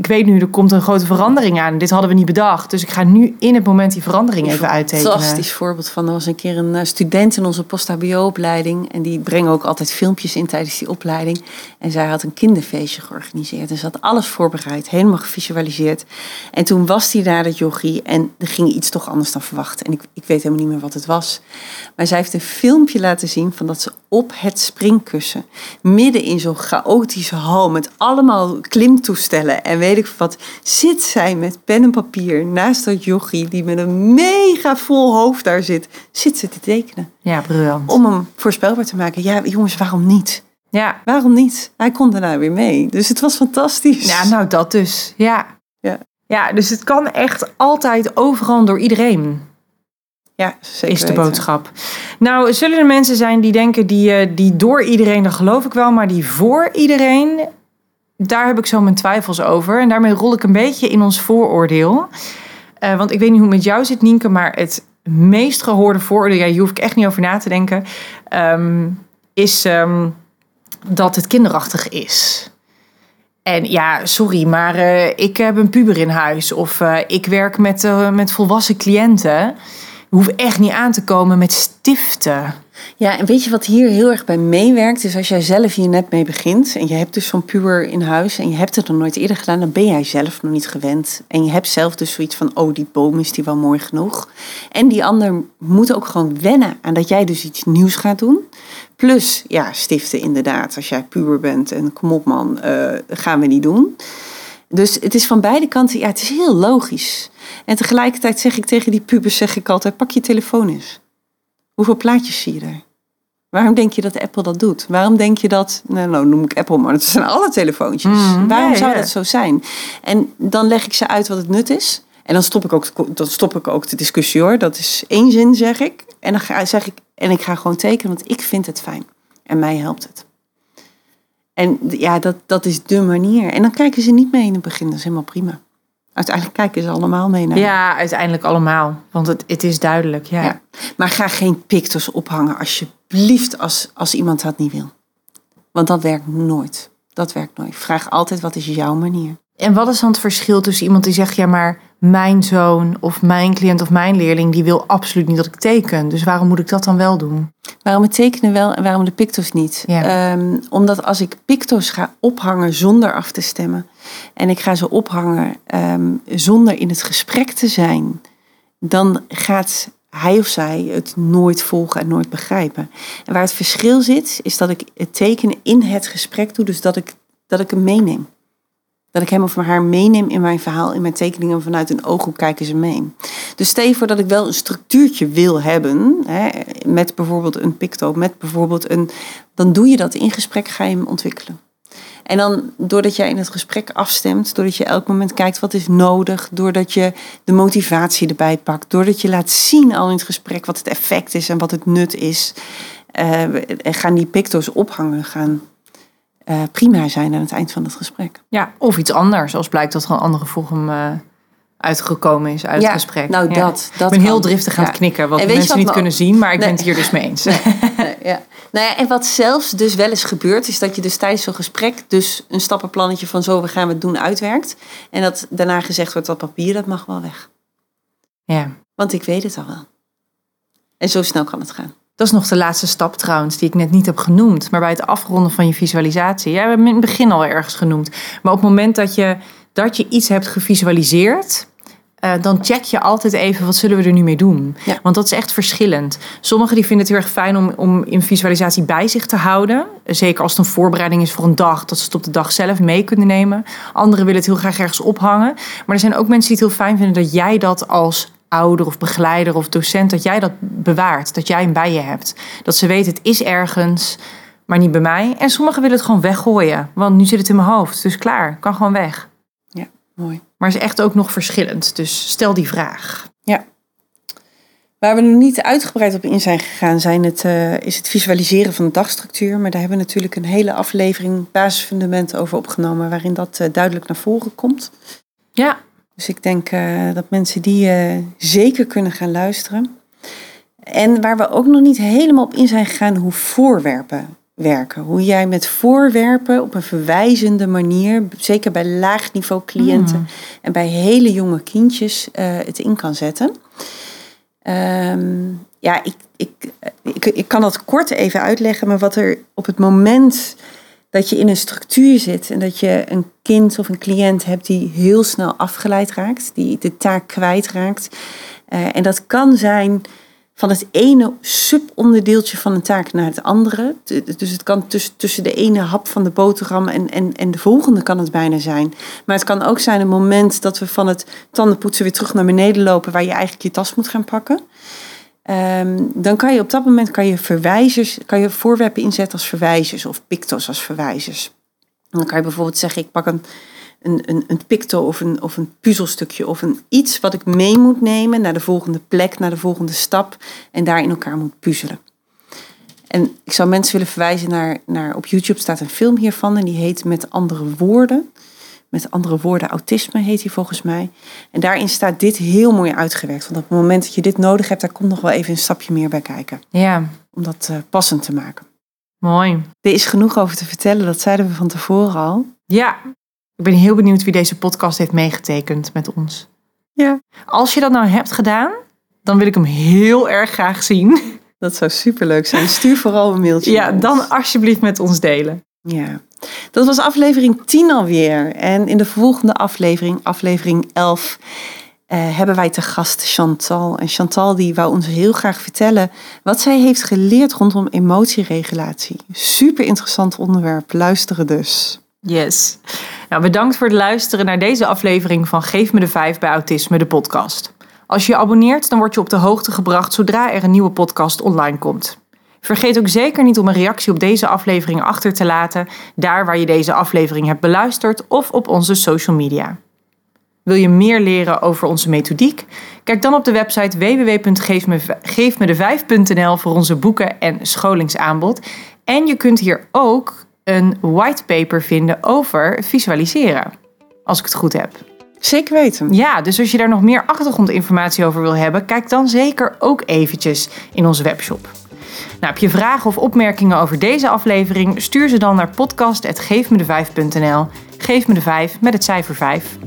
ik weet nu, er komt een grote verandering aan. Dit hadden we niet bedacht. Dus ik ga nu in het moment die verandering even uittekenen. Fantastisch voorbeeld van. Er was een keer een eh, student in onze post-HBO-opleiding. En die brengen ook altijd filmpjes in tijdens die opleiding. En zij had een kinderfeestje georganiseerd. En ze had alles voorbereid, helemaal gevisualiseerd. En toen was hij daar, dat jochie. En er ging iets toch anders dan verwacht. En ik, ik weet helemaal niet meer wat het was. Maar zij heeft een filmpje laten zien van dat ze op het springkussen... midden in zo'n chaotische hal met allemaal klimtoestellen... en weet ik wat, zit zij met pen en papier naast dat jochie... die met een mega vol hoofd daar zit, zit ze te tekenen. Ja, briljant. Om hem voorspelbaar te maken. Ja, jongens, waarom niet? Ja. Waarom niet? Hij kon daarna weer mee. Dus het was fantastisch. ja, nou dat dus. Ja. Ja. ja, dus het kan echt altijd overal door iedereen. Ja, zeker is de weten. boodschap. Nou, zullen er mensen zijn die denken die, eh, die door iedereen, dat geloof ik wel, maar die voor iedereen, daar heb ik zo mijn twijfels over. En daarmee rol ik een beetje in ons vooroordeel. Eh, want ik weet niet hoe het met jou zit, Nienke, maar het meest gehoorde vooroordeel, ja, hier hoef ik echt niet over na te denken, ehm, is ehm, dat het kinderachtig is. En ja, sorry, maar eh, ik heb een puber in huis of eh, ik werk met, met volwassen cliënten. Hoeven echt niet aan te komen met stiften. Ja, en weet je wat hier heel erg bij meewerkt? Is als jij zelf hier net mee begint en je hebt dus zo'n puber in huis en je hebt het nog nooit eerder gedaan, dan ben jij zelf nog niet gewend. En je hebt zelf dus zoiets van, oh die boom is die wel mooi genoeg. En die ander moet ook gewoon wennen aan dat jij dus iets nieuws gaat doen. Plus, ja, stiften inderdaad. Als jij puber bent en kom op man, eh, gaan we niet doen. Dus het is van beide kanten, ja, het is heel logisch. En tegelijkertijd zeg ik tegen die pubers, zeg ik altijd, pak je telefoon eens. Hoeveel plaatjes zie je er? Waarom denk je dat Apple dat doet? Waarom denk je dat, nou, nou noem ik Apple, maar het zijn alle telefoontjes. Mm, Waarom ja, zou ja. dat zo zijn? En dan leg ik ze uit wat het nut is. En dan stop ik ook, de- dan stop ik ook de discussie hoor. Dat is één zin, zeg ik. En dan ga, zeg ik, en ik ga gewoon tekenen, want ik vind het fijn. En mij helpt het. En ja, dat, dat is de manier. En dan kijken ze niet mee in het begin, dat is helemaal prima. Uiteindelijk kijken ze allemaal mee naar. Ja, uiteindelijk allemaal. Want het, het is duidelijk. Ja. Ja. Maar ga geen pictures ophangen alsjeblieft als, als iemand dat niet wil. Want dat werkt nooit. Dat werkt nooit. Vraag altijd wat is jouw manier. En wat is dan het verschil tussen iemand die zegt: ja, maar mijn zoon of mijn cliënt of mijn leerling die wil absoluut niet dat ik teken. Dus waarom moet ik dat dan wel doen? Waarom het tekenen wel en waarom de picto's niet? Ja. Ehm, omdat als ik picto's ga ophangen zonder af te stemmen en ik ga ze ophangen ehm, zonder in het gesprek te zijn, dan gaat hij of zij het nooit volgen en nooit begrijpen. En waar het verschil zit, is dat ik het tekenen in het gesprek doe, dus dat ik, dat ik hem meeneem. Dat ik hem of haar meeneem in mijn verhaal, in mijn tekeningen. Vanuit een ooghoek kijken ze mee. Dus stel je dat ik wel een structuurtje wil hebben. Hè, met bijvoorbeeld een picto, met bijvoorbeeld een... Dan doe je dat in gesprek, ga je hem ontwikkelen. En dan doordat jij in het gesprek afstemt, doordat je elk moment kijkt wat is nodig, doordat je de motivatie erbij pakt, doordat je laat zien al in het gesprek wat het effect is en wat het nut is, uh, gaan die picto's ophangen, gaan uh, prima zijn aan het eind van het gesprek. Ja, of iets anders, als blijkt dat er een andere vorm uh, uitgekomen is uit het gesprek. Nou, ja. dat, dat. Ik ben heel driftig aan het knikken, wat mensen wat niet kunnen zien, maar ik nee. ben het hier dus mee eens. Nee, nee, ja. Nou ja, en wat zelfs dus wel eens gebeurt, is dat je dus tijdens zo'n gesprek dus een stappenplannetje van zo we gaan we het doen uitwerkt. En dat daarna gezegd wordt dat papier, dat mag wel weg. Ja. Want ik weet het al wel. En zo snel kan het gaan. Dat is nog de laatste stap trouwens, die ik net niet heb genoemd. Maar bij het afronden van je visualisatie. Ja, we hebben in het begin al ergens genoemd. Maar op het moment dat je, dat je iets hebt gevisualiseerd. Uh, dan check je altijd even wat zullen we er nu mee doen. Ja. Want dat is echt verschillend. Sommigen die vinden het heel erg fijn om, om in visualisatie bij zich te houden. Zeker als het een voorbereiding is voor een dag, dat ze het op de dag zelf mee kunnen nemen. Anderen willen het heel graag ergens ophangen. Maar er zijn ook mensen die het heel fijn vinden dat jij dat als ouder of begeleider of docent, dat jij dat bewaart, dat jij hem bij je hebt. Dat ze weten, het is ergens, maar niet bij mij. En sommigen willen het gewoon weggooien, want nu zit het in mijn hoofd, dus klaar, kan gewoon weg. Ja, mooi. Maar is echt ook nog verschillend, dus stel die vraag. Ja. Waar we nog niet uitgebreid op in zijn gegaan, zijn het, uh, is het visualiseren van de dagstructuur. Maar daar hebben we natuurlijk een hele aflevering basisfundamenten over opgenomen, waarin dat uh, duidelijk naar voren komt. Ja, dus ik denk uh, dat mensen die uh, zeker kunnen gaan luisteren. En waar we ook nog niet helemaal op in zijn gegaan, hoe voorwerpen werken. Hoe jij met voorwerpen op een verwijzende manier, zeker bij laag niveau cliënten mm. en bij hele jonge kindjes, uh, het in kan zetten. Um, ja, ik, ik, ik, ik kan dat kort even uitleggen, maar wat er op het moment dat je in een structuur zit en dat je een kind of een cliënt hebt die heel snel afgeleid raakt, die de taak kwijtraakt. Uh, en dat kan zijn van het ene subonderdeeltje van een taak naar het andere. Dus het kan tussen, tussen de ene hap van de boterham en, en, en de volgende kan het bijna zijn. Maar het kan ook zijn een moment dat we van het tandenpoetsen weer terug naar beneden lopen, waar je eigenlijk je tas moet gaan pakken. Um, dan kan je op dat moment kan je verwijzers, kan je voorwerpen inzetten als verwijzers of picto's als verwijzers. En dan kan je bijvoorbeeld zeggen, ik pak een, een, een, een picto of een, of een puzzelstukje of een iets wat ik mee moet nemen naar de volgende plek, naar de volgende stap en daar in elkaar moet puzzelen. En ik zou mensen willen verwijzen naar, naar op YouTube staat een film hiervan en die heet Met andere woorden. Met andere woorden, autisme heet hij volgens mij. En daarin staat dit heel mooi uitgewerkt. Want op het moment dat je dit nodig hebt, daar komt nog wel even een stapje meer bij kijken. Ja. Om dat uh, passend te maken. Mooi. Er is genoeg over te vertellen, dat zeiden we van tevoren al. Ja, ik ben heel benieuwd wie deze podcast heeft meegetekend met ons. Ja. Als je dat nou hebt gedaan, dan wil ik hem heel erg graag zien. Dat zou superleuk zijn. Stuur vooral een mailtje. Ja, dan alsjeblieft met ons delen. Ja. Dat was aflevering 10 alweer. En in de volgende aflevering, aflevering 11, uh, hebben wij te gast Chantal. En Chantal die wou ons heel graag vertellen wat zij heeft geleerd rondom emotieregulatie. Super interessant onderwerp. Luisteren dus. Yes. Nou, bedankt voor het luisteren naar deze aflevering van Geef me de 5 bij Autisme, de podcast. Als je je abonneert, dan word je op de hoogte gebracht zodra er een nieuwe podcast online komt. Vergeet ook zeker niet om een reactie op deze aflevering achter te laten, daar waar je deze aflevering hebt beluisterd of op onze social media. Wil je meer leren over onze methodiek? Kijk dan op de website www.geefmede5.nl voor onze boeken en scholingsaanbod. En je kunt hier ook een whitepaper vinden over visualiseren, als ik het goed heb. Zeker weten. Ja, dus als je daar nog meer achtergrondinformatie over wil hebben, kijk dan zeker ook eventjes in onze webshop. Nou, heb je vragen of opmerkingen over deze aflevering? Stuur ze dan naar podcast.geefmede5.nl. Geef me de 5 met het cijfer 5.